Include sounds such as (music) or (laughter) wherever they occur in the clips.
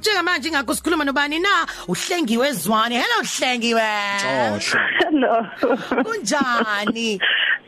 Njengamanje ingakho sikhuluma nobani na? Uhlengiwe Zwane. Hello hlengiwe. Joshua Hello. kunjani?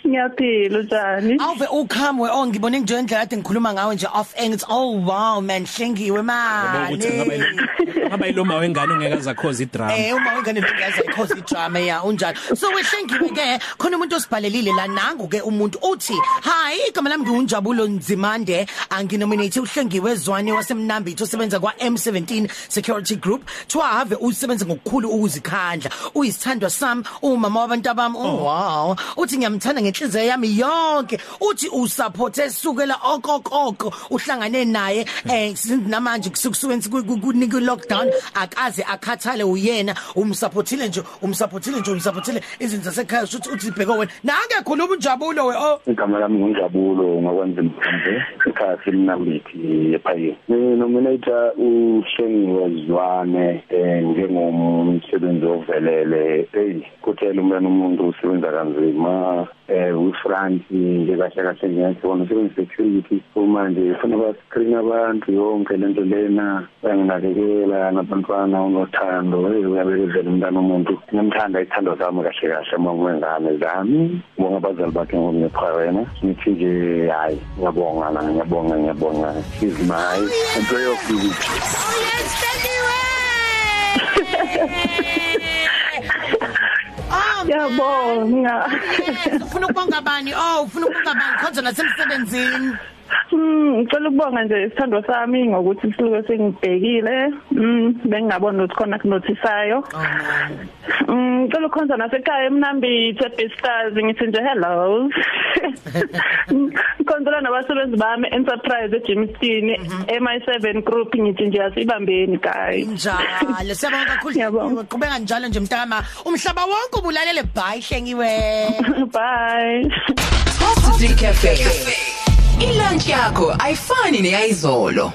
Ngiyaphila njani? Awuve ukhamwe oh ngibone nje indlela kade ngikhuluma ngawe nje off air it's oh wow man hlengiwe Ngoba ukuthi ngaba mani ilo- ngaba iloma wengane ongeke azakhoza idrama? Eh uma ungane ngiyaza ikhosi idrama ya unjalo so wehlengiwe ke khona umuntu osibhalelile la nangu ke umuntu uthi hi igama lami ngiunjabulo Nzimande anginominate uhlengiwe Zwane wasemnambithi osebenza kwa M17 Security Group. Thiwa have usebenza ngokukhulu ukuzikhandla. Uyisithandwa sami umama wabantu abami oh. wow. Uthi ngiyamthanda ngenhliziyo yami yonke. Uthi usupport esukela okokoko uhlangane naye eh namanje kusukusuke kunika lockdown akaze akhathale uyena. Umsupportile nje umsupportile nje umsupportile. Izinto zasekhaya uthi uthi bheke wena. Nange khuluma unjabulo we oh. Igama lami ngunjabulo ngakwenza mhlambe ekhaya selinambithi ephayeni nginominator uhlengiwe zwane eh njengomsebenzi ovelele. Hey kuthela umntana umuntu usebenza kanzima eh uFrance nje kahle kahle ngiyakubona usebenza security uma nje ufuna ba-screen abantu yonke lento lena bayanginakekela nabantwana unothando hey uyabekezela umntana umuntu ngiyamthanda ithando sami kahle kahle uma ngumengane zami ngibonga abazali bakhe ngomnepha wena. Ngithi nje hayi ngiyabonga la ngiyabonga ngiyabonga. Is my employee of Ngiyabonga. ufuna ukubonga bani oh ufuna ukubonga bani khonza nasemsebenzini Mm, ngicela ukubonga nje isithando sami ngokuthi sisuke sengibhekile. Mm, bengingabona ukuthi khona kunothisayo. oh man Mm, ngicela ukhonza nasekhaya emnambithi ebestars ngithi nje hello. (laughs) Ngikhonzela nabasebenzi bami enterprise eJimston eMi7 group ngithi nje asibambeni guys. njalo siyabonga kakhulu Ngiyabonga. qhubeka njalo nje mntama umhlaba wonke ubulalele bye hlengiwe (laughs) Bye. Top 3 Cafe. Ilunch yakho ayifani neyizolo.